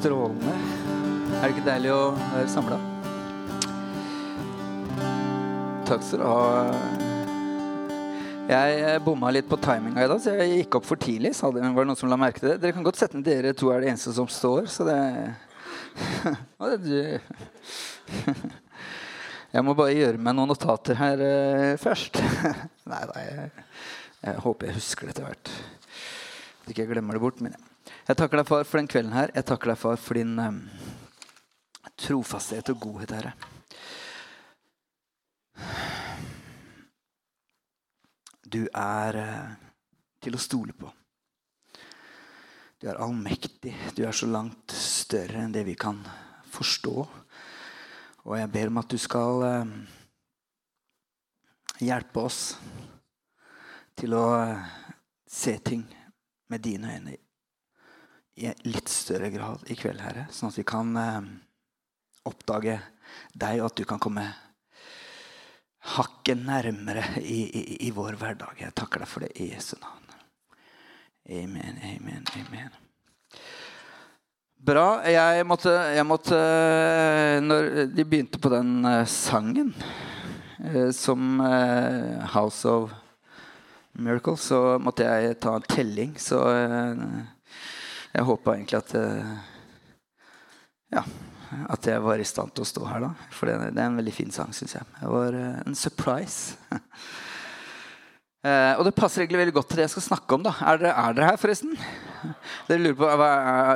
strålende. Er det ikke deilig å være samla? Takk skal du ha. Jeg bomma litt på timinga i dag, så jeg gikk opp for tidlig. Så det var det noen som la merke til det. Dere kan godt sette ned dere to er det eneste som står, så det. Jeg må bare gjøre meg noen notater her uh, først. Nei da, jeg, jeg, håper jeg husker det etter hvert. Ikke jeg glemmer det bort. Men jeg takker deg, far, for den kvelden her. Jeg takker deg, far, for din um, trofasthet og godhet, Herre. Du er uh, til å stole på. Du er allmektig. Du er så langt større enn det vi kan forstå. Og jeg ber om at du skal uh, hjelpe oss til å uh, se ting med dine øyne i litt større grad i kveld, Herre. Sånn at vi kan eh, oppdage deg, og at du kan komme hakket nærmere i, i, i vår hverdag. Jeg takker deg for det i Jesu navn. Amen, amen, amen. Bra. Jeg måtte, jeg måtte Når de begynte på den uh, sangen uh, som House of Miracles, så måtte jeg ta en telling. Så jeg håpa egentlig at Ja, at jeg var i stand til å stå her da. For det, det er en veldig fin sang, syns jeg. Det var en surprise. Eh, og det passer egentlig veldig godt til det jeg skal snakke om. da. Er dere, er dere her, forresten? Dere lurer på, hva,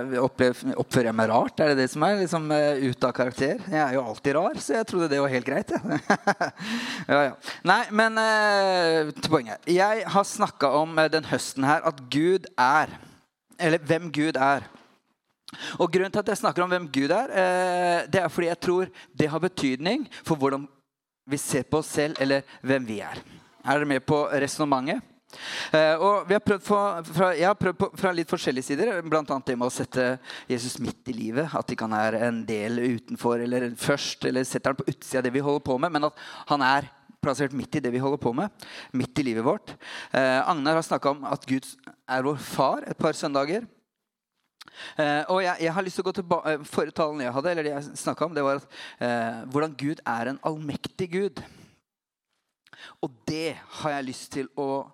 er, Oppfører jeg meg rart? Er det det som er liksom, uh, ute av karakter? Jeg er jo alltid rar, så jeg trodde det var helt greit. Ja. ja. Nei, men uh, til poenget. Jeg har snakka om den høsten her at Gud er. Eller hvem Gud er. Og Grunnen til at jeg snakker om hvem Gud er, det er fordi jeg tror det har betydning for hvordan vi ser på oss selv, eller hvem vi er. Er dere med på resonnementet? Uh, og har for, fra, jeg har prøvd på, fra litt forskjellige sider, bl.a. det med å sette Jesus midt i livet. At ikke han er en del utenfor eller først, eller setter han på utsida av det vi holder på med. Men at han er plassert midt i det vi holder på med. Midt i livet vårt. Eh, Agnar har snakka om at Gud er vår far et par søndager. Eh, og jeg, jeg, har lyst til å gå tilbake Forrige talen jeg hadde, eller det jeg om, det var at, hvordan Gud er en allmektig Gud. Og det har jeg lyst til å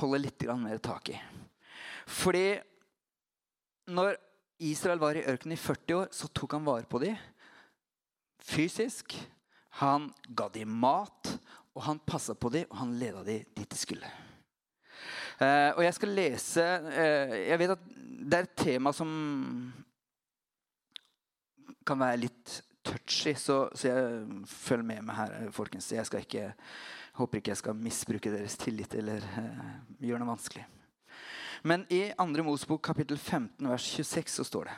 holde litt mer tak i. Fordi når Israel var i ørkenen i 40 år, så tok han vare på dem fysisk. Han ga dem mat, og han passa på dem, og han leda dem dit de skulle. Uh, og jeg skal lese uh, Jeg vet at det er et tema som kan være litt touchy, så, så jeg følg med meg her, folkens. Jeg skal ikke, håper ikke jeg skal misbruke deres tillit eller uh, gjøre noe vanskelig. Men i 2. Mosebok kapittel 15 vers 26 så står det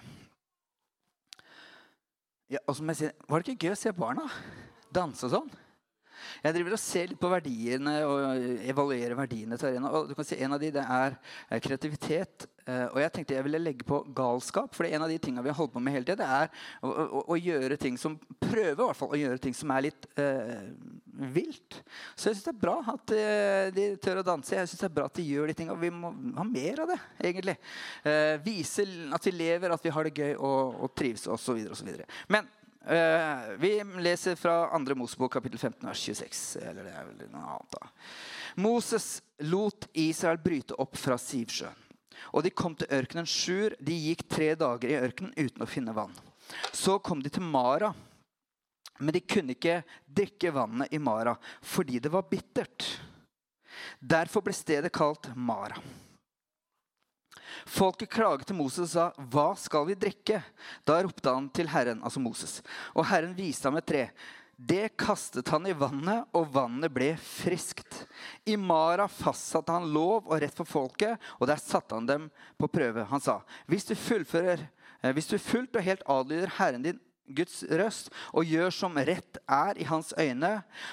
ja, og som jeg sier, Var det ikke gøy å se barna danse og sånn? Jeg driver og ser litt på verdiene og evaluerer verdiene til arena. Og du kan si En av de det er kreativitet. Eh, og jeg tenkte jeg ville legge på galskap. For en av de tingene vi har holdt på med hele det er å, å, å, gjøre ting som prøve i hvert fall, å gjøre ting som er litt eh, vilt. Så jeg syns det er bra at eh, de tør å danse. Jeg synes det er bra at de gjør de tingene. Vi må ha mer av det, egentlig. Eh, vise at vi lever, at vi har det gøy og, og trives osv. Men vi leser fra 2. Mosebok kapittel 15 vers 26. Eller det er vel noe annet da. Moses lot Israel bryte opp fra Sivsjøen. Og de kom til ørkenen Sjur. De gikk tre dager i ørkenen uten å finne vann. Så kom de til Mara. Men de kunne ikke drikke vannet i Mara fordi det var bittert. Derfor ble stedet kalt Mara. Folket klaget til Moses og sa, 'Hva skal vi drikke?' Da ropte han til Herren, altså Moses, og Herren viste ham et tre. Det kastet han i vannet, og vannet ble friskt. I Mara fastsatte han lov og rett for folket, og der satte han dem på prøve. Han sa, hvis du fullfører, eh, hvis du fullt og helt adlyder Herren din Guds røst og gjør som rett er i hans øyne,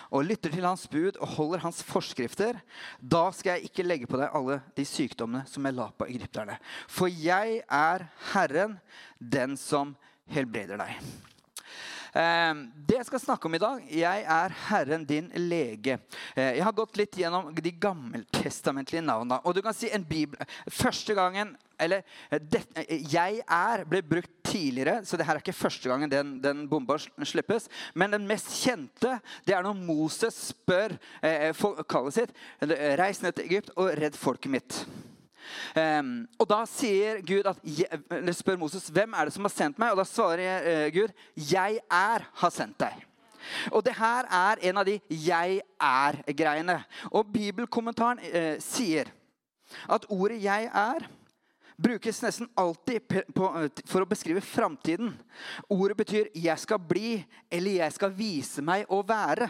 og lytter til hans bud og holder hans forskrifter, da skal jeg ikke legge på deg alle de sykdommene som jeg la på egypterne. For jeg er Herren, den som helbreder deg. Eh, det jeg skal snakke om i dag, jeg er Herren din lege. Eh, jeg har gått litt gjennom de gammeltestamentlige navnene. Og du kan si en bibel, Første gangen eller det, 'Jeg er' ble brukt tidligere, så det her er ikke første gangen den, den bomba slippes. Men den mest kjente det er når Moses spør eh, kallet sitt 'Reis ned til Egypt og redd folket mitt'. Um, og Da sier Gud at, eller spør Moses hvem er det som har sendt meg. Og Da svarer uh, Gud, 'Jeg er har sendt deg'. Og det her er en av de 'jeg er'-greiene. Og Bibelkommentaren uh, sier at ordet 'jeg er' brukes nesten alltid på, for å beskrive framtiden. Ordet betyr 'jeg skal bli' eller 'jeg skal vise meg å være'.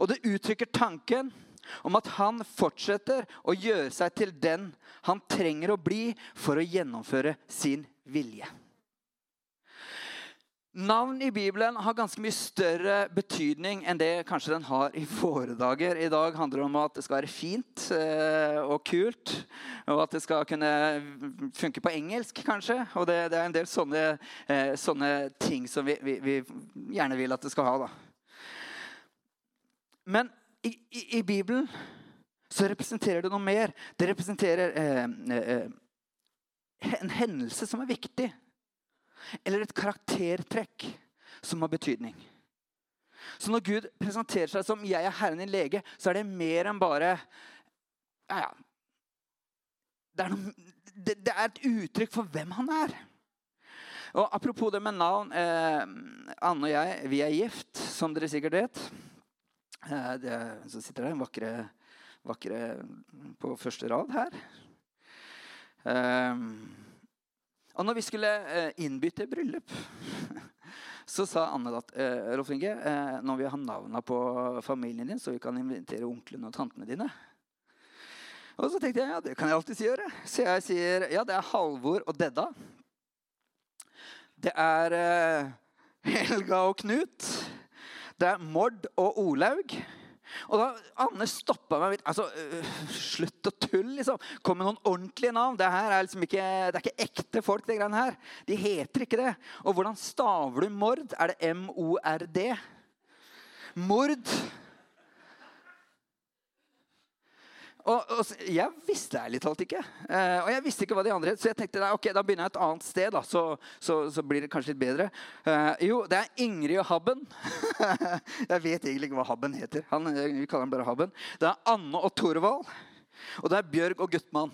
Og det uttrykker tanken om at han fortsetter å gjøre seg til den han trenger å bli for å gjennomføre sin vilje. Navn i Bibelen har ganske mye større betydning enn det kanskje den har i våre dager. I dag handler det om at det skal være fint eh, og kult, og at det skal kunne funke på engelsk, kanskje. Og det, det er en del sånne, eh, sånne ting som vi, vi, vi, gjerne vil at det skal ha. da. Men i, i, i, Bibelen så representerer det noe mer. Det representerer eh, eh, en hendelse som er viktig. Eller et karaktertrekk som har betydning. Så når Gud presenterer seg som 'jeg er Herren din lege', så er det mer enn bare ja, ja. Det, er noe, det, det, er et uttrykk for hvem han er. Og Apropos det med navn. Eh, Anne og jeg vi er gift, som dere sikkert vet. Eh, det, så sitter det en vakre, vakre på første rad her. Um, og når vi skulle innbytte innby til bryllup, så sa Anne at uh, Rolf Inge, når vi ha navna på familien din, så vi kan invitere onklene og tantene dine. Og så tenkte jeg ja, det kan jeg alltid gjøre. Så jeg sier ja, det er Halvor og Dedda. Det er Helga og Knut. Det er Mord og Olaug. Og da Anne stoppa meg altså, øh, Slutt å tulle, liksom. Kom med noen ordentlige navn. Det her er liksom ikke, det er ikke ekte folk. det greiene her. De heter ikke det. Og hvordan staver du mord? Er det M-O-R-D? Mord. Og, og, jeg visste ærlig talt ikke. Eh, og jeg visste ikke hva de andre het. Så jeg tenkte ok, da begynner jeg et annet sted, da, så, så, så blir det kanskje litt bedre. Eh, jo, det er Ingrid og Habben. jeg vet egentlig ikke hva Habben heter. Han, eh, vi kaller han bare Habben. Det er Anne og Torvald. Og det er Bjørg og Guttmann.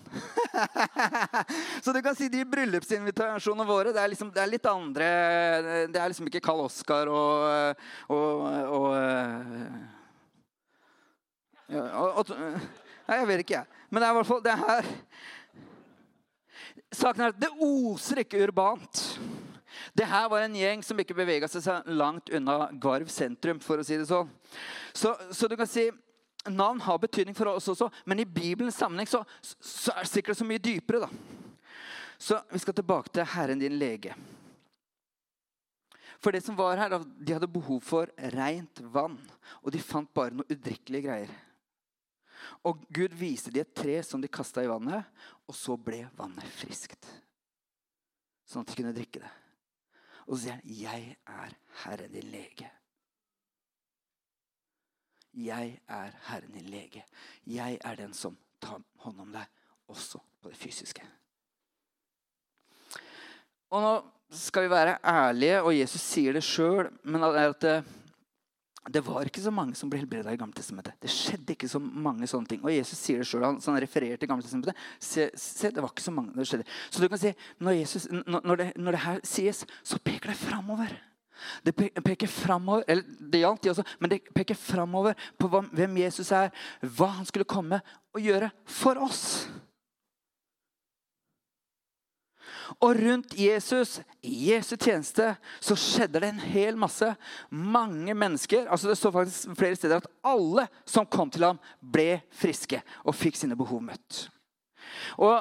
så du kan si de bryllupsinvitasjonene våre det er, liksom, det er litt andre Det er liksom ikke Karl Oskar og, og, og, og, og Nei, jeg vet ikke, jeg. Men det er i hvert fall det her Saken er at det oser ikke urbant. Det her var en gjeng som ikke bevega seg langt unna Garv sentrum. for å si det sånn. Så, så du kan si Navn har betydning for oss også, men i Bibelens sammenheng så, så er det sikkert så mye dypere. da. Så vi skal tilbake til Herren din lege. For det som var her, De hadde behov for rent vann, og de fant bare noe udrikkelige greier. Og Gud viste dem et tre som de kasta i vannet, og så ble vannet friskt. Sånn at de kunne drikke det. Og så sier han, 'Jeg er Herren din lege'. Jeg er Herren din lege. Jeg er den som tar hånd om deg, også på det fysiske. Og nå skal vi være ærlige, og Jesus sier det sjøl, men at det var ikke så mange som ble helbreda i Gamle Testamentet. Det skjedde ikke så mange sånne ting. Og Jesus sier det sjøl. Han, han refererer til Gamle Testamentet. Se, se, det var ikke så mange det skjedde. Så du kan si, når, Jesus, når, det, når det, her sies, så peker det framover. Det peker framover, eller det gjaldt de også, men det peker framover på hvem Jesus er, hva han skulle komme og gjøre for oss. Og rundt Jesus, i Jesu tjeneste, så skjedde det en hel masse. Mange mennesker altså Det står faktisk flere steder at alle som kom til ham, ble friske og fikk sine behov møtt. Og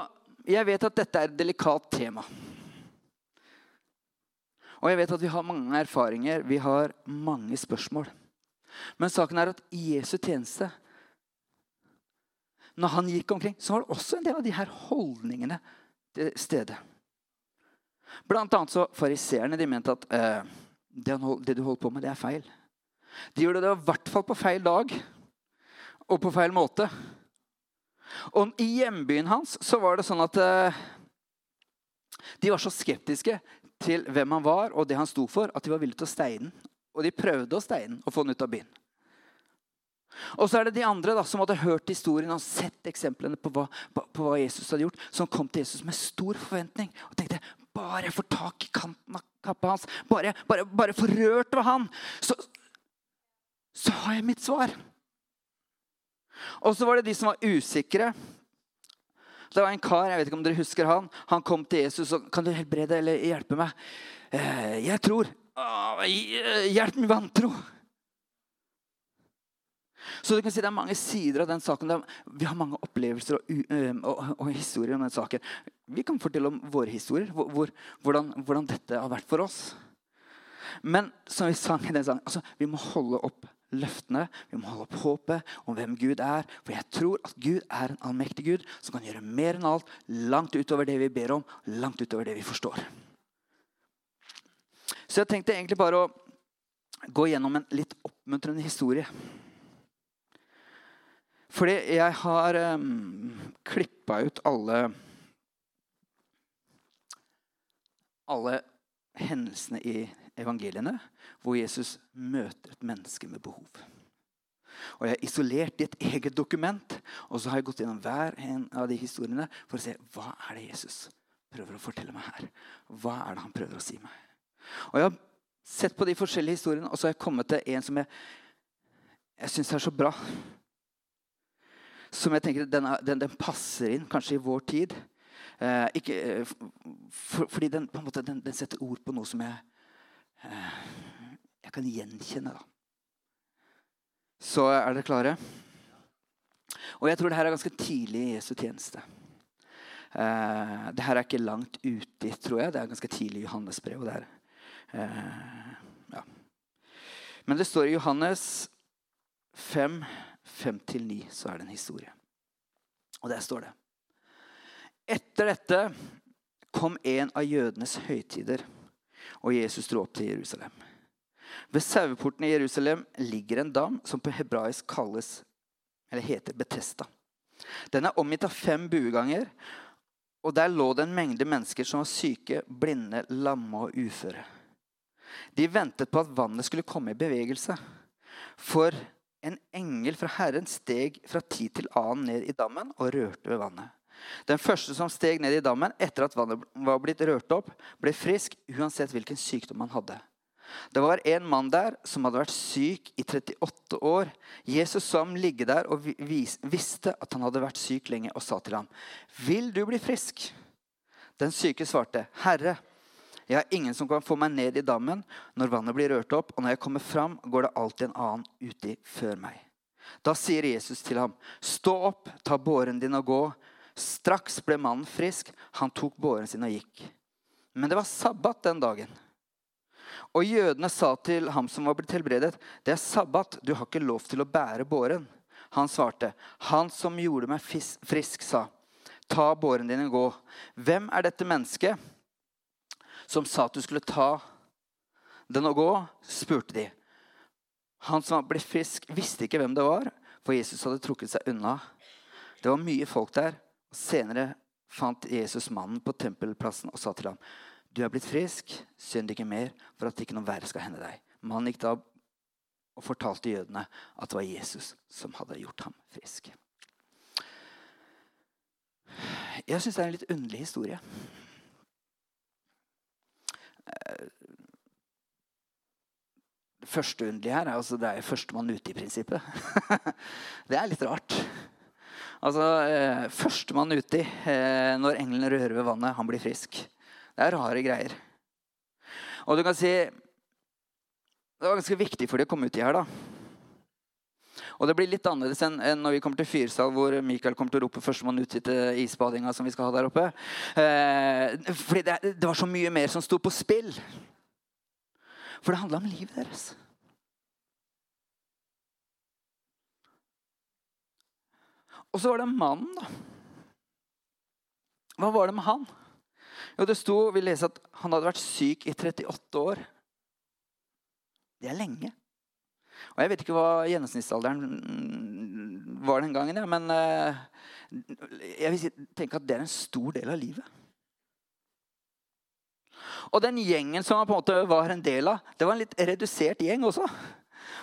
jeg vet at dette er et delikat tema. Og jeg vet at vi har mange erfaringer, vi har mange spørsmål. Men saken er at i Jesu tjeneste Når han gikk omkring, så var det også en del av de her holdningene til stede. Blant annet så Fariseerne de mente at eh, det, du holder på med, det er feil. De gjorde det i hvert fall på feil dag og på feil måte. Og I hjembyen hans så var det sånn at eh, de var så skeptiske til hvem han var og det han sto for, at de var villige til å steine Og de prøvde å steine og få den ut av byen. Og så er det de andre da, som hadde hørt historien og sett eksemplene på hva, på, på hva, Jesus hadde gjort, som kom til Jesus med stor forventning og tenkte bare får tak i kanten av kappa hans, bare, bare, får rørt ved han, så, så har jeg mitt svar. Og så var det de som var usikre. Det var en kar, jeg vet ikke om dere husker han. Han kom til Jesus og kan du helbrede eller hjelpe meg. Eh, jeg tror. Hjelp min vantro. Så du kan si Det er mange sider av den saken. Vi har mange opplevelser og, og, og, historier om den saken. Vi kan fortelle om våre historier, hvor, hvordan, hvordan, dette har vært for oss. Men som vi sang i den sangen, altså, vi må holde opp løftene, vi må holde opp håpet om hvem Gud er. For jeg tror at Gud er en allmektig Gud som kan gjøre mer enn alt, langt utover det vi ber om, langt utover det vi forstår. Så jeg tenkte egentlig bare å gå gjennom en litt oppmuntrende historie. Fordi jeg har um, klippa ut alle Alle hendelsene i evangeliene hvor Jesus møter et menneske med behov. Og Jeg har isolert i et eget dokument, og så har jeg gått gjennom hver en av de historiene for å se hva er det Jesus prøver å fortelle meg her. Hva er det han prøver å si meg? Og Jeg har sett på de forskjellige historiene, og så har jeg kommet til en som jeg, jeg syns er så bra som jeg tenker den, den, den passer inn kanskje i vår tid. Eh, ikke, eh, for, fordi den, måte, den, den, setter ord på noe som jeg, eh, jeg kan gjenkjenne. Da. Så er dere klare? Og jeg tror det her er ganske tidlig i Jesu tjeneste. Eh, det her er ikke langt uti, tror jeg. Det er ganske tidlig i Johannes brev. Eh, ja. Men det står i Johannes 5 5 9 så er det en historie. Og der står det Etter dette kom en av jødenes høytider, og Jesus dro opp til Jerusalem. Ved saueporten i Jerusalem ligger en dam som på hebraisk kalles, eller heter Betesta. Den er omgitt av fem bueganger, og der lå det en mengde mennesker som var syke, blinde, lamme og uføre. De ventet på at vannet skulle komme i bevegelse. For en engel fra Herren steg fra tid til annen ned i dammen og rørte ved vannet. Den første som steg ned i dammen etter at vannet var blitt rørt opp, ble frisk uansett hvilken sykdom han hadde. Det var en mann der som hadde vært syk i 38 år. Jesus så ham ligge der og visste at han hadde vært syk lenge, og sa til ham, 'Vil du bli frisk?' Den syke svarte, 'Herre, jeg har ingen som kan få meg ned i dammen når vannet blir rørt opp, og når jeg kommer fram, går det alltid en annen uti før meg. Da sier Jesus til ham, stå opp, ta båren din og gå. Straks ble mannen frisk. Han tok båren sin og gikk. Men det var sabbat den dagen. Og jødene sa til ham som var blitt helbredet, det er sabbat, du har ikke lov til å bære båren. Han svarte, han som gjorde meg frisk, sa, ta båren din og gå. Hvem er dette mennesket? som sa at du skulle ta den og gå, spurte de. Han som ble frisk, visste ikke hvem det var, for Jesus hadde trukket seg unna. Det var mye folk der. Senere fant Jesus mannen på tempelplassen og sa til ham, 'Du er blitt frisk, synd ikke mer, for at ikke noe verre skal hende deg.' Mannen gikk da og fortalte jødene at det var Jesus som hadde gjort ham frisk. Jeg syns det er en litt underlig historie. Det første underlige her er altså det er førstemann ute i prinsippet. det er litt rart. Altså, eh, Førstemann uti eh, når engelen rører ved vannet, han blir frisk. Det er rare greier. Og du kan si Det var ganske viktig for de å komme uti her. da. Og det blir litt annerledes enn, enn når vi kommer til Fyrsal, hvor Mikael kommer til å rope 'førstemann uti til isbadinga' som vi skal ha der oppe. Eh, fordi det, det var så mye mer som sto på spill. For det handla om livet deres. Og så var det mannen, da. Hva var det med han? Jo, det sto, Vi leser at han hadde vært syk i 38 år. Det er lenge. Og Jeg vet ikke hva gjennomsnittsalderen var den gangen, men eh, jeg vil tenke at det er en stor del av livet. Og den gjengen som han på en måte var en del av, det var en litt redusert gjeng også.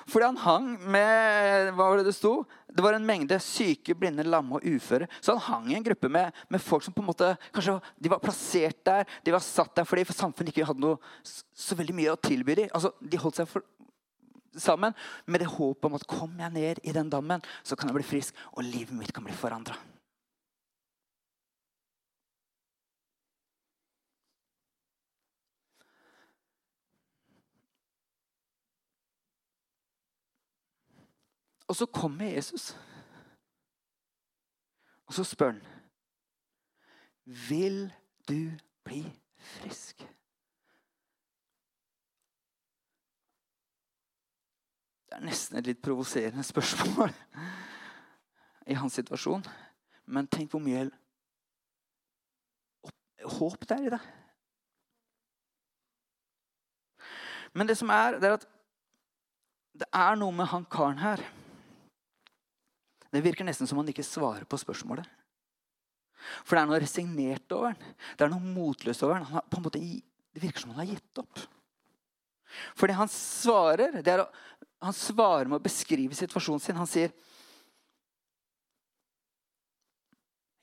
Fordi han hang med hva var Det det sto? Det var en mengde syke, blinde, lamme og uføre. Så han hang i en gruppe med, med, folk som på en måte, kanskje de var plassert der. De var satt der fordi for samfunnet ikke hadde noe så veldig mye å tilby dem. Altså, de holdt seg for, sammen med det håpet om at kom jeg ned i den dammen, så kan jeg bli frisk, og livet mitt kan bli forandra. Og så kommer Jesus. Og så spør han Vil du bli frisk? Det er nesten et litt provoserende spørsmål i hans situasjon. Men tenk hvor mye håp det er i det. Men det som er, det er at det er noe med han karen her det virker nesten som han ikke svarer på spørsmålet. For det er noe resignert over den. Det er noe motløst over den. på en måte, det virker som han har gitt opp. Fordi han svarer det er, han svarer med å beskrive situasjonen sin. Han sier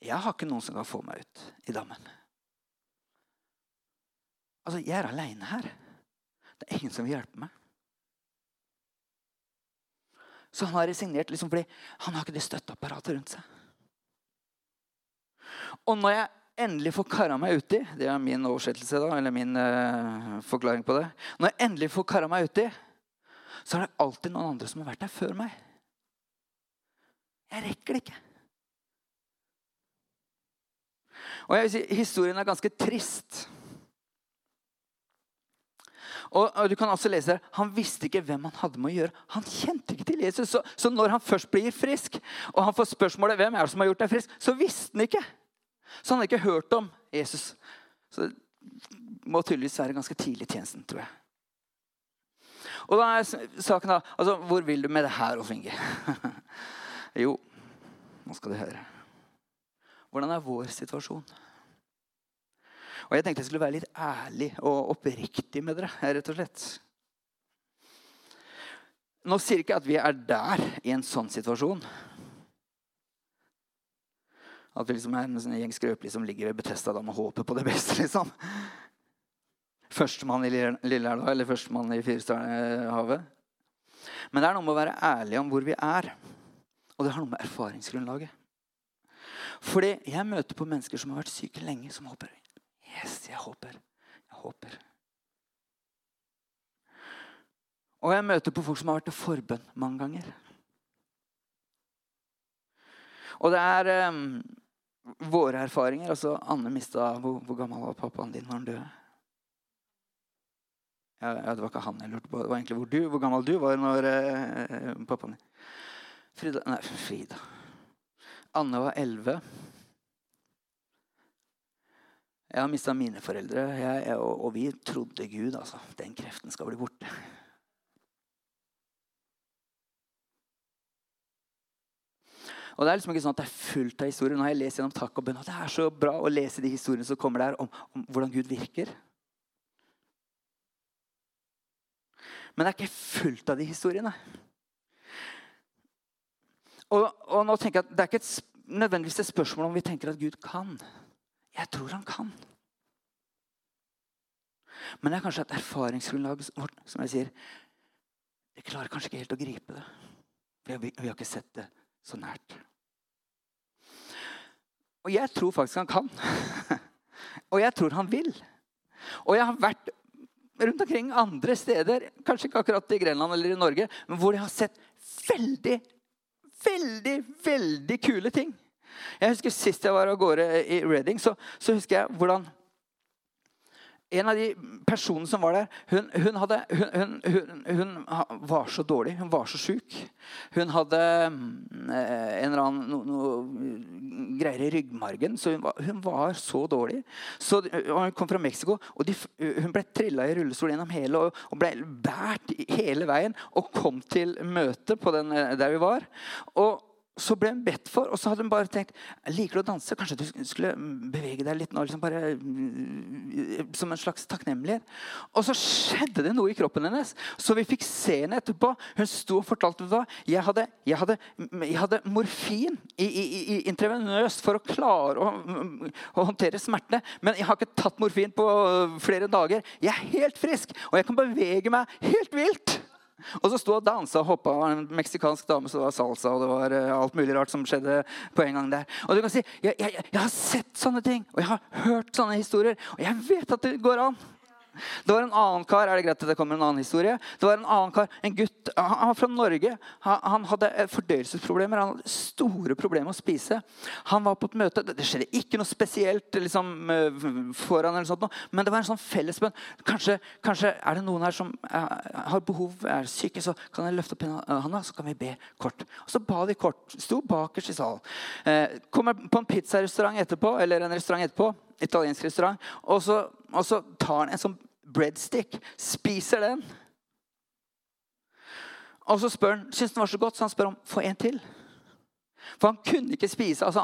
Jeg har ikke noen som kan få meg ut i dammen. Altså, Jeg er aleine her. Det er ingen som vil hjelpe meg. Så han har resignert liksom fordi han har ikke det støtteapparatet rundt seg. Og når jeg endelig får kara meg uti Det er min oversettelse da, eller min uh, forklaring på det. Når jeg endelig får kara meg uti, så er det alltid noen andre som har vært der før meg. Jeg rekker det ikke. Og jeg vil si, Historien er ganske trist. Og, og, du kan også lese der, Han visste ikke hvem han hadde med å gjøre. Han kjente ikke til Jesus. Så, så, når han først blir frisk, og han får spørsmålet hvem er det som har gjort deg frisk, så visste han ikke. Så han hadde ikke hørt om Jesus. Så det må tydeligvis være ganske tidlig i tjenesten, tror jeg. Og da er saken da, altså, Hvor vil du med det her, Olf Inge? jo, nå skal du høre. Hvordan er vår situasjon? Og jeg tenkte jeg skulle være litt ærlig og oppriktig med dere. rett og slett. Nå sier ikke at vi er der i en sånn situasjon. At vi liksom er en gjeng skrøpelige som ligger ved Betesta og håper på det beste. liksom. Førstemann i Lilleelva eller førstemann i Firestjernhavet. Men det er noe med å være ærlig om hvor vi er. Og det har noe med erfaringsgrunnlaget. Fordi jeg møter på mennesker som har vært syke lenge, som håper Yes, jeg håper. Jeg håper. Og jeg møter på folk som har vært til forbønn mange ganger. Og det er um, våre erfaringer. altså Anne mista hvor, hvor, gammel var pappaen din når han døde? Ja, det var ikke han jeg lurte på. Det var egentlig hvor, du, hvor gammel du var når uh, pappaen din Frida Nei, Frida. Anne var elleve. Jeg har mista mine foreldre, jeg, og, og, vi trodde Gud. altså, Den kreften skal bli borte. Og Det er liksom ikke sånn at det er fullt av historier. Nå har jeg lest gjennom takk og bønn, og Det er så bra å lese de historiene som kommer der om, om hvordan Gud virker. Men det er ikke fullt av de historiene. Og, og nå tenker jeg at Det er ikke et, nødvendigvis et spørsmål om vi tenker at Gud kan. Jeg tror han kan. Men det er kanskje et erfaringsgrunnlag vårt som jeg sier, vi klarer kanskje ikke helt å gripe det. For vi, vi har ikke sett det så nært. Og jeg tror faktisk han kan. og jeg tror han vil. Og jeg har vært rundt omkring andre steder, kanskje ikke akkurat i Grenland eller i Norge, men hvor jeg har sett veldig, veldig, veldig kule ting. Jeg husker Sist jeg var av gårde i Reading, så, så husker jeg hvordan en av de personene som var der, hun, hun, hadde, hun, hun, var så dårlig. Hun var så sjuk. Hun hadde mm, en eller annen no, no, greier i ryggmargen. Så var, hun var, så dårlig. Så, hun kom fra Mexico, og de, hun ble trilla i rullestol gjennom hele og, og ble båret hele veien og kom til møtet der vi var. Og så ble hun bedt for, og så hadde hun bare tenkt liker du å danse. Kanskje du skulle bevege deg litt nå, liksom bare mm, som en slags takknemlighet. Og så skjedde det noe i kroppen hennes. Så vi fikk se henne etterpå. Hun sto og fortalte hva. Jeg hadde, jeg hadde, jeg hadde morfin i, i, i, intravenøst for å klare å, å, håndtere smertene. Men jeg har ikke tatt morfin på flere dager. Jeg er helt frisk, og jeg kan bevege meg helt vilt. Og så sto og dansa og hoppa. Det var en meksikansk dame, så det var salsa og det var uh, alt mulig rart som skjedde på en gang der. Og du kan si jeg, jeg, jeg har sett sånne ting, og jeg har hørt sånne historier. Og jeg vet at det går an. Det var en annen kar er det greit at det kommer en annen historie? Det var En annen kar, en gutt, han var fra Norge. Han, han hadde fordøyelsesproblemer. Han hadde store problemer med å spise. Han var på et møte. Det skjedde ikke noe spesielt liksom, eh, foran, eller sånt, men det var en sånn fellesbønn. Kanskje, kanskje, er det noen her som er, har behov, er syke, så kan jeg løfte opp hånda, så kan vi be kort. Og Så ba de kort. Sto bakerst i salen. Eh, kommer på en pizzarestaurant etterpå, eller en restaurant etterpå italiensk restaurant. Og så, og så tar han en sånn breadstick, spiser den. Og så spør han, syns den var så godt, så han spør om få en til. For han kunne ikke spise. altså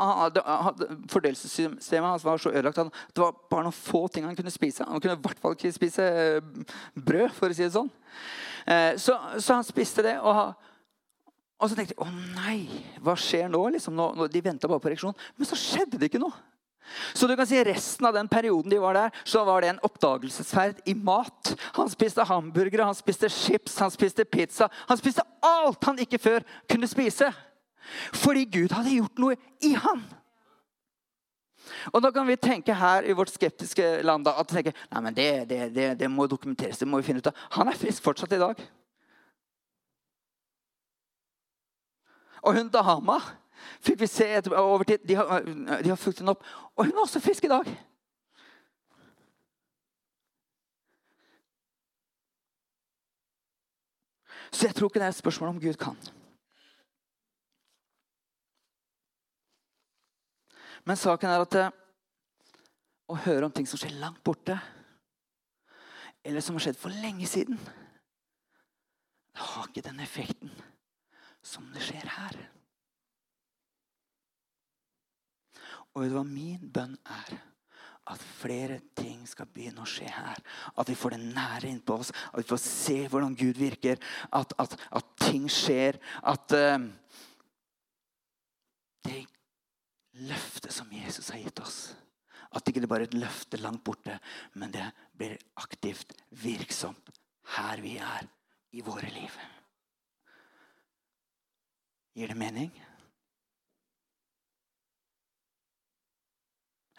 Fordøyelsessystemet hans var så ødelagt Han, det var bare noen få ting han kunne spise. Han kunne i hvert fall ikke spise eh, brød, for å si det sånn. Eh, så, så han spiste det. og og så tenkte jeg å nei, hva skjer nå? Liksom, nå, nå de venta bare på reaksjon. Men så skjedde det ikke noe. Så du kan si Resten av den perioden de var der, så var det en oppdagelsesferd i mat. Han spiste hamburgere, han spiste chips, han spiste pizza. Han spiste alt han ikke før kunne spise. Fordi Gud hadde gjort noe i han. Og da kan vi tenke her i vårt skeptiske land at tenke, nei, men det, det, det, det må dokumenteres. det må vi finne ut av. Han er frisk fortsatt i dag. Og hun dama fikk vi se etter, over tid. De har, de har fulgt henne opp. Og hun er også frisk i dag. Så jeg tror ikke det er et spørsmål om Gud kan. Men saken er at eh, å høre om ting som skjer langt borte, eller som har skjedd for lenge siden, det har ikke den effekten som det skjer her. Og vet du hva min bønn er? At flere ting skal begynne å skje her. At vi får det nære innpå oss. At vi får se hvordan Gud virker. At, at, at ting skjer. At uh, det løftet som Jesus har gitt oss At ikke det bare er et løfte langt borte, men det blir aktivt virksomt her vi er i våre liv. Gir det mening?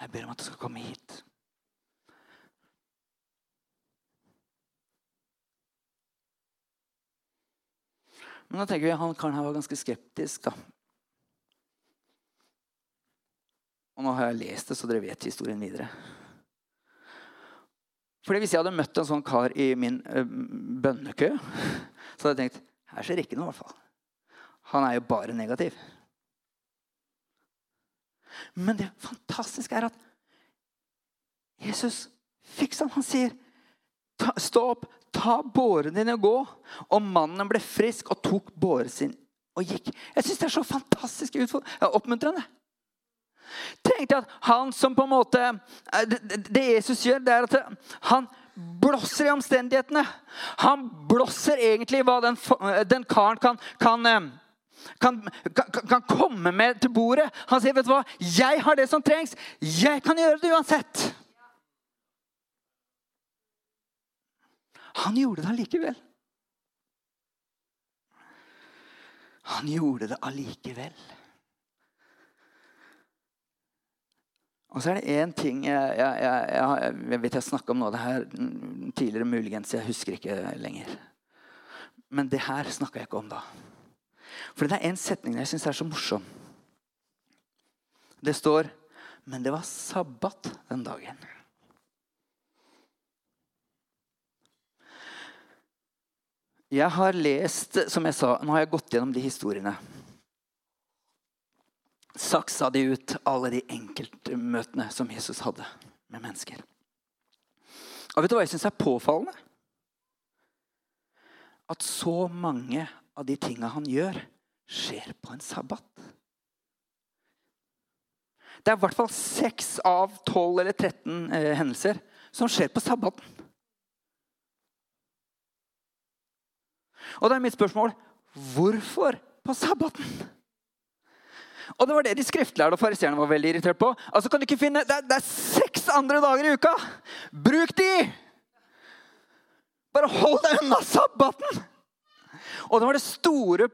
Jeg ber om at du skal komme hit. Men da tenker vi han karen her var ganske skeptisk. da. Og nå har jeg lest det, så dere vet historien videre. Fordi Hvis jeg hadde møtt en sånn kar i min uh, bønnekø, så hadde jeg tenkt her skjer ikke noe. i hvert fall. Han er jo bare negativ. Men det fantastiske er at Jesus fikk han. Han sier, stå opp, ta båren din og gå. Og mannen ble frisk og tok båren sin og gikk. Jeg syns det er så fantastisk oppmuntrende. Tenk deg at han som på en måte eh, Det Jesus gjør, det er at han blåser i omstendighetene. Han blåser egentlig hva den, den karen kan, kan eh, kan, kan, kan, komme med til bordet. Han sier, 'Vet du hva? Jeg har det som trengs. Jeg kan gjøre det uansett.' Han gjorde det allikevel. Han gjorde det allikevel. Og så er det én ting jeg, jeg, jeg, jeg vet jeg snakka om noe av det her tidligere, muligens. Jeg husker ikke lenger. Men det her snakka jeg ikke om da. For det er en setning jeg syns er så morsom. Det står Men det var sabbat den dagen. Jeg har lest, som jeg sa, nå har jeg gått gjennom de historiene. Saksa de ut, alle de enkeltmøtene som Jesus hadde med mennesker. Og vet du hva jeg syns er påfallende? At så mange av de tinga han gjør, skjer på en sabbat. Det er i hvert fall seks av 12 eller 13 eh, hendelser som skjer på sabbaten. Og da er mitt spørsmål hvorfor på sabbaten? Og det var det de skriftlærde og fariseerne var veldig irritert på. Altså kan du ikke finne, det er, det er seks andre dager i uka! Bruk de! Bare hold deg unna sabbaten! Og det var det store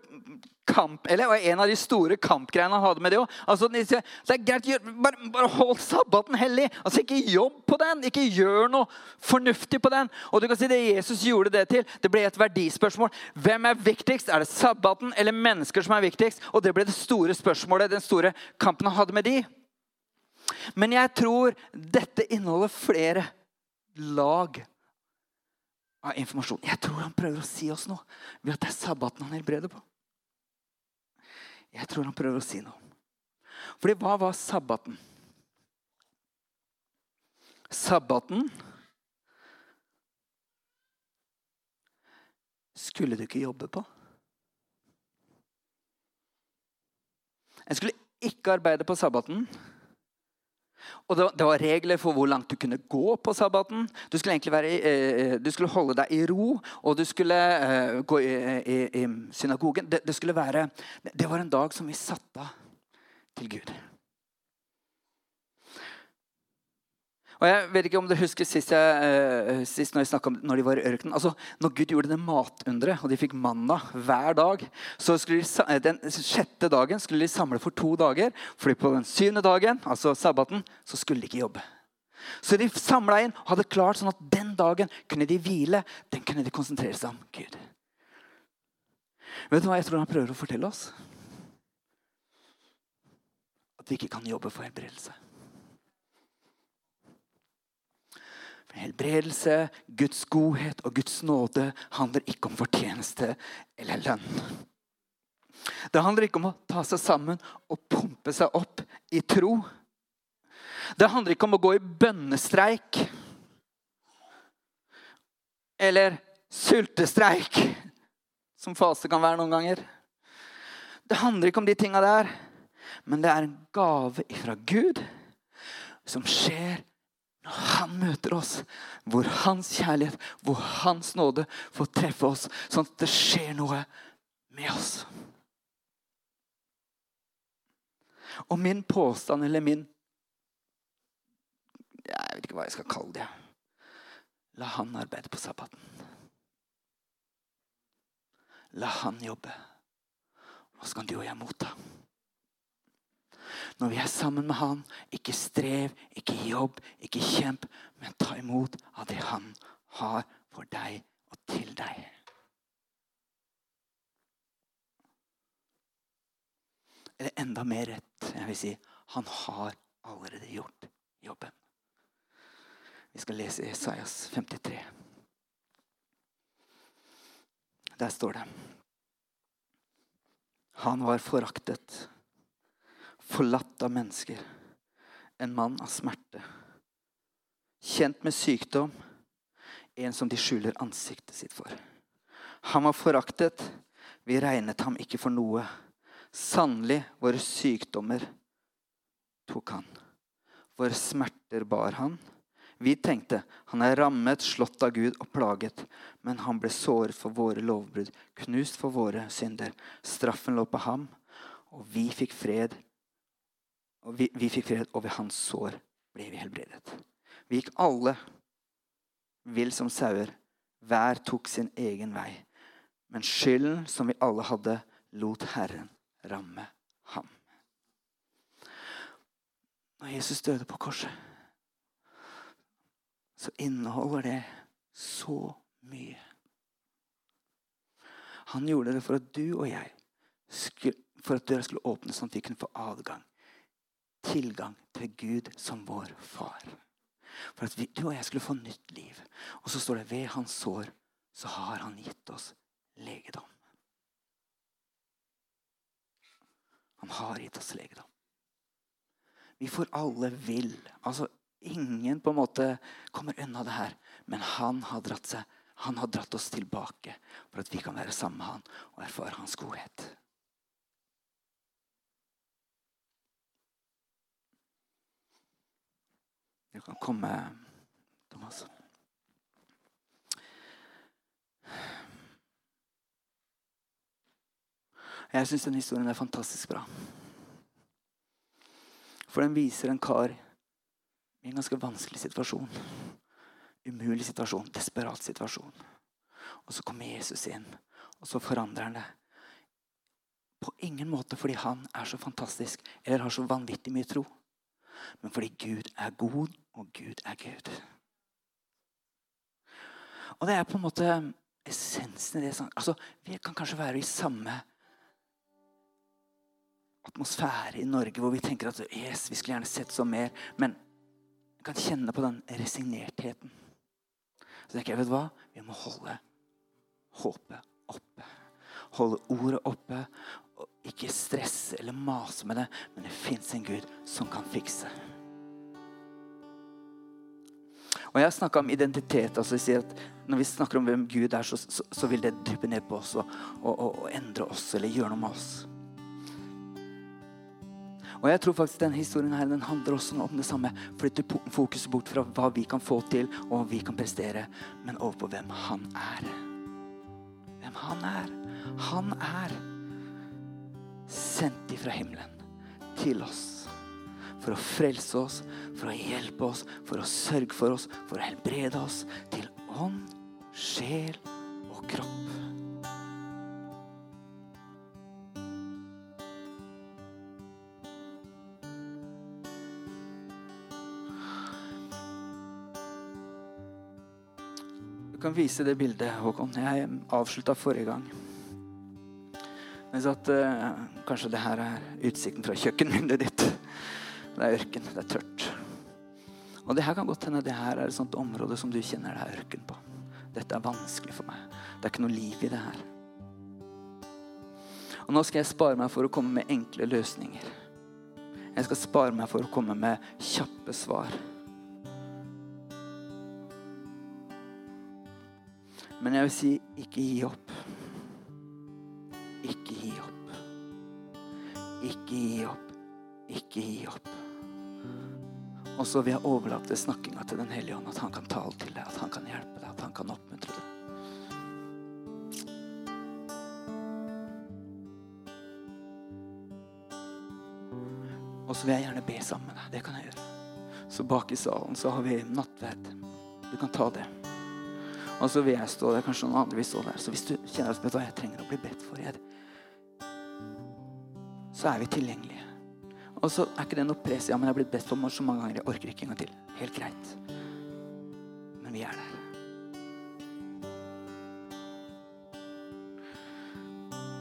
kamp, eller en av de store kampgreiene han hadde med det òg. Altså, det er greit, bare, bare, hold sabbaten hellig. Altså, Ikke jobb på den. Ikke gjør noe fornuftig på den. Og du kan si Det Jesus gjorde det til, det ble et verdispørsmål. Hvem er viktigst? Er det sabbaten eller mennesker som er viktigst? Og det ble det store spørsmålet, den store kampen han hadde med de. Men jeg tror dette inneholder flere lag av informasjon. Jeg tror han prøver å si oss noe ved at det er sabbaten han helbreder på. Jeg tror han prøver å si noe. Fordi hva var sabbaten? Sabbaten skulle du ikke jobbe på. En skulle ikke arbeide på sabbaten. Og det var, regler for hvor langt du kunne gå på sabbaten. Du skulle, være, eh, du skulle holde deg i ro, og du skulle eh, gå i, i, i synagogen. Det, det, være, det var en dag som vi satte av til Gud. Og jeg vet ikke om dere husker Sist, jeg, uh, sist når jeg om når de var i ørkenen. Altså, når Gud gjorde det matunderet, og de fikk manna hver dag så skulle de, eh, Den sjette dagen skulle de samle for to dager. fordi på den syvende dagen, altså sabbaten, så skulle de ikke jobbe. Så de samla inn og hadde klart sånn at den dagen kunne de hvile. Den kunne de konsentrere seg om Gud. Vet du hva jeg tror han prøver å fortelle oss? At vi ikke kan jobbe for helbredelse. Helbredelse, Guds godhet og Guds nåde handler ikke om fortjeneste eller lønn. Det handler ikke om å ta seg sammen og pumpe seg opp i tro. Det handler ikke om å gå i bønnestreik eller sultestreik, som fase kan være noen ganger. Det handler ikke om de tinga der, men det er en gave fra Gud som skjer når han møter oss, hvor hans kjærlighet, hvor hans nåde får treffe oss, sånn at det skjer noe med oss. Og min påstand, eller min Jeg vet ikke hva jeg skal kalle det. La han arbeide på sabbaten. La han jobbe. Så kan du og jeg motta. Når vi er sammen med Han, ikke strev, ikke jobb, ikke kjemp, men ta imot av det Han har for deg og til deg. Eller enda mer rett, jeg vil si han har allerede gjort jobben. Vi skal lese Esaias 53. Der står det Han var foraktet forlatt av mennesker. En mann av smerte. Kjent med sykdom. En som de skjuler ansiktet sitt for. Han var foraktet. Vi regnet ham ikke for noe. Sannelig, våre sykdommer tok han. Våre smerter bar han. Vi tenkte han er rammet, slått av Gud og plaget. Men han ble såret for våre lovbrudd, knust for våre synder. Straffen lå på ham, og vi fikk fred og vi, vi fikk fred, og ved hans sår ble vi helbredet. Vi gikk alle vill som sauer. Hver tok sin egen vei. Men skylden som vi alle hadde, lot Herren ramme ham. Når Jesus døde på korset, så inneholder det så mye. Han gjorde det for at du og jeg skulle, for at døra skulle åpne, sånn at vi kunne få adgang tilgang til Gud som vår far. For at vi, du og jeg skulle få nytt liv. Og så står det ved hans sår så har han gitt oss legedom. Han har gitt oss legedom. Vi får alle vil. Altså, ingen på en måte kommer unna det her. Men han har dratt, seg, han har dratt oss tilbake for at vi kan være sammen med han og erfare hans godhet. Du kan komme, Thomas. Jeg syns den historien er fantastisk bra. For den viser en kar i en ganske vanskelig situasjon. Umulig situasjon, desperat situasjon. Og så kommer Jesus inn, og så forandrer han det. På ingen måte fordi han er så fantastisk eller har så vanvittig mye tro. Men fordi Gud er god, og Gud er Gud. Og det er på en måte essensen i det. Altså, vi kan kanskje være i samme atmosfære i Norge hvor vi tenker at yes, vi skulle gjerne sett så mer. Men vi kan kjenne på den resignertheten. Så tenker jeg, vet du hva? Vi må holde håpet oppe. Holde ordet oppe. Ikke stresse eller mase med det, men det fins en Gud som kan fikse. Og jeg har snakka om identitet. altså jeg sier at Når vi snakker om hvem Gud er, så, så, så vil det dryppe ned på oss og, og, og, og endre oss eller gjøre noe med oss. Og jeg tror faktisk denne historien her, den handler også om det samme. Flytter fokuset bort fra hva vi kan få til, og hva vi kan prestere, men over på hvem han er. Hvem han er. Han er sendt ifra himmelen til oss. For å frelse oss, for å hjelpe oss, for å sørge for oss, for å helbrede oss til ånd, sjel og kropp. Du kan vise det bildet, Håkon. Jeg avslutta forrige gang. Sa at uh, kanskje det her er utsikten fra kjøkkenvinduet ditt. Det er ørken. Det er tørt. Og det her kan godt hende det her er et sånt område som du kjenner det er ørken på. Dette er vanskelig for meg. Det er ikke noe liv i det her. Og nå skal jeg spare meg for å komme med enkle løsninger. Jeg skal spare meg for å komme med kjappe svar. Men jeg vil si ikke gi opp. Ikke gi opp. Ikke gi opp. Og så vil jeg overlate snakkinga til Den hellige ånd, at han kan tale til deg, at han kan hjelpe deg, at han kan oppmuntre deg. Og så vil jeg gjerne be sammen med deg. Det kan jeg gjøre. Så bak i salen så har vi nattverd. Du kan ta det. Og så vil jeg stå der, kanskje noen andre vil stå der. Så hvis du kjenner at vet du hva, jeg trenger å bli bedt for, jeg, så er vi tilgjengelige. Og så er ikke det noe press. Ja, men jeg har blitt bedt for så mange ganger. Jeg orker ikke en gang til. Helt greit. Men vi er der.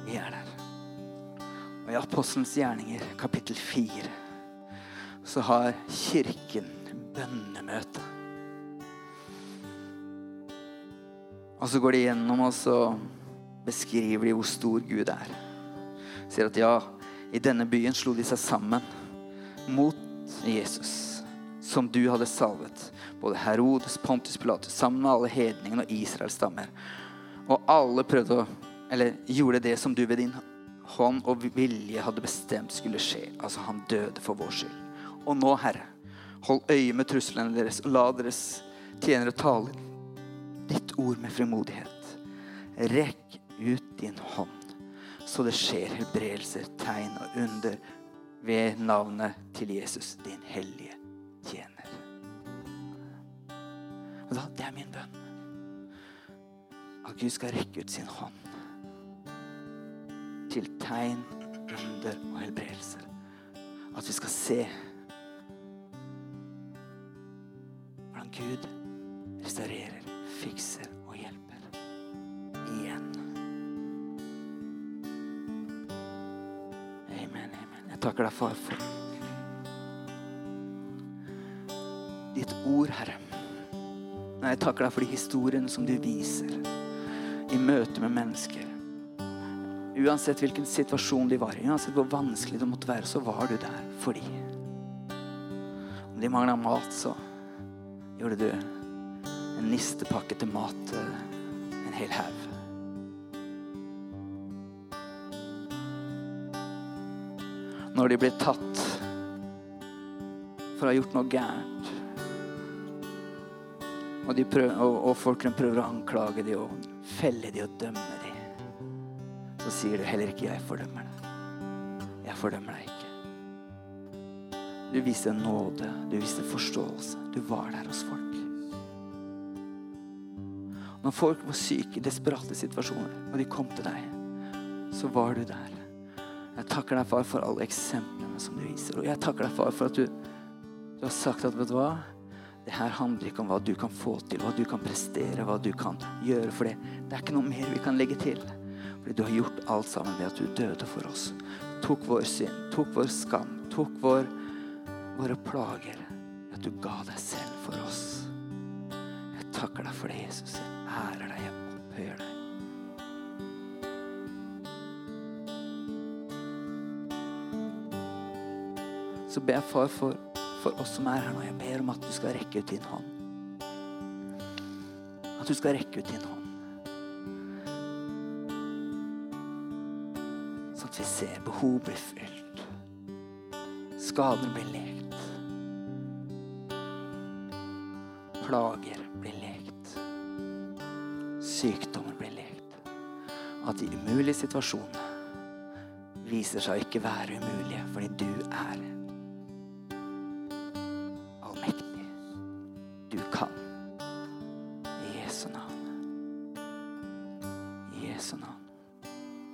Vi er der. Og i Apostelens gjerninger, kapittel 4, så har Kirken bønnemøte. Og så går de gjennom og så beskriver de hvor stor Gud er. Sier at ja, i denne byen slo de seg sammen mot Jesus, som du hadde salvet. Både Herodes, Pontus Pilatus, sammen med alle hedningene og Israels stammer. Og alle prøvde å Eller gjorde det som du ved din hånd og vilje hadde bestemt skulle skje. Altså, han døde for vår skyld. Og nå, Herre, hold øye med truslene deres, og la deres tjenere tale ditt ord med frimodighet. Rekk ut din hånd, så det skjer helbredelser, tegn og under ved navnet til Jesus, din hellige tjener. Og da, Det er min bønn. At Gud skal rekke ut sin hånd til tegn, under og helbredelser. At vi skal se hvordan Gud restaurerer, fikser takker deg, far, for ditt ord, Herre. Nei, Jeg takker deg for de historiene som du viser. i møte med mennesker. Uansett hvilken situasjon de var i, uansett hvor vanskelig det måtte være, så var du der for dem. Om de mangla mat, så gjorde du en nistepakke til mat, eh, en hel haug. Når de blir tatt for å ha gjort noe gærent, og, de prøver, og, og folkene prøver å anklage dem og felle dem og dømme dem, så sier du heller ikke 'jeg fordømmer deg'. Jeg fordømmer deg ikke. Du viste nåde, du viste forståelse. Du var der hos folk. Når folk var syke i desperate situasjoner, og de kom til deg, så var du der. Takker deg, far, for alle eksemplene som du viser. Og jeg takker deg, far, for at du, du har sagt at vet du hva? Det her handler ikke om hva du kan få til, hva du kan prestere, hva du kan gjøre for det. Det er ikke noe mer vi kan legge til. Fordi du har gjort alt sammen ved at du døde for oss. Tok vår synd, tok vår skam, tok vår, våre plager. At du ga deg selv for oss. Jeg takker deg for det, Jesus. Jeg ærer deg, jeg opphøyer deg. Så ber jeg far for, for oss som er her nå. Jeg ber om at du skal rekke ut din hånd. At du skal rekke ut din hånd. Sånn at vi ser behov blir fylt. Skader blir lekt. Plager blir lekt. Sykdommer blir lekt. At de umulige situasjonene viser seg å ikke være umulige fordi du er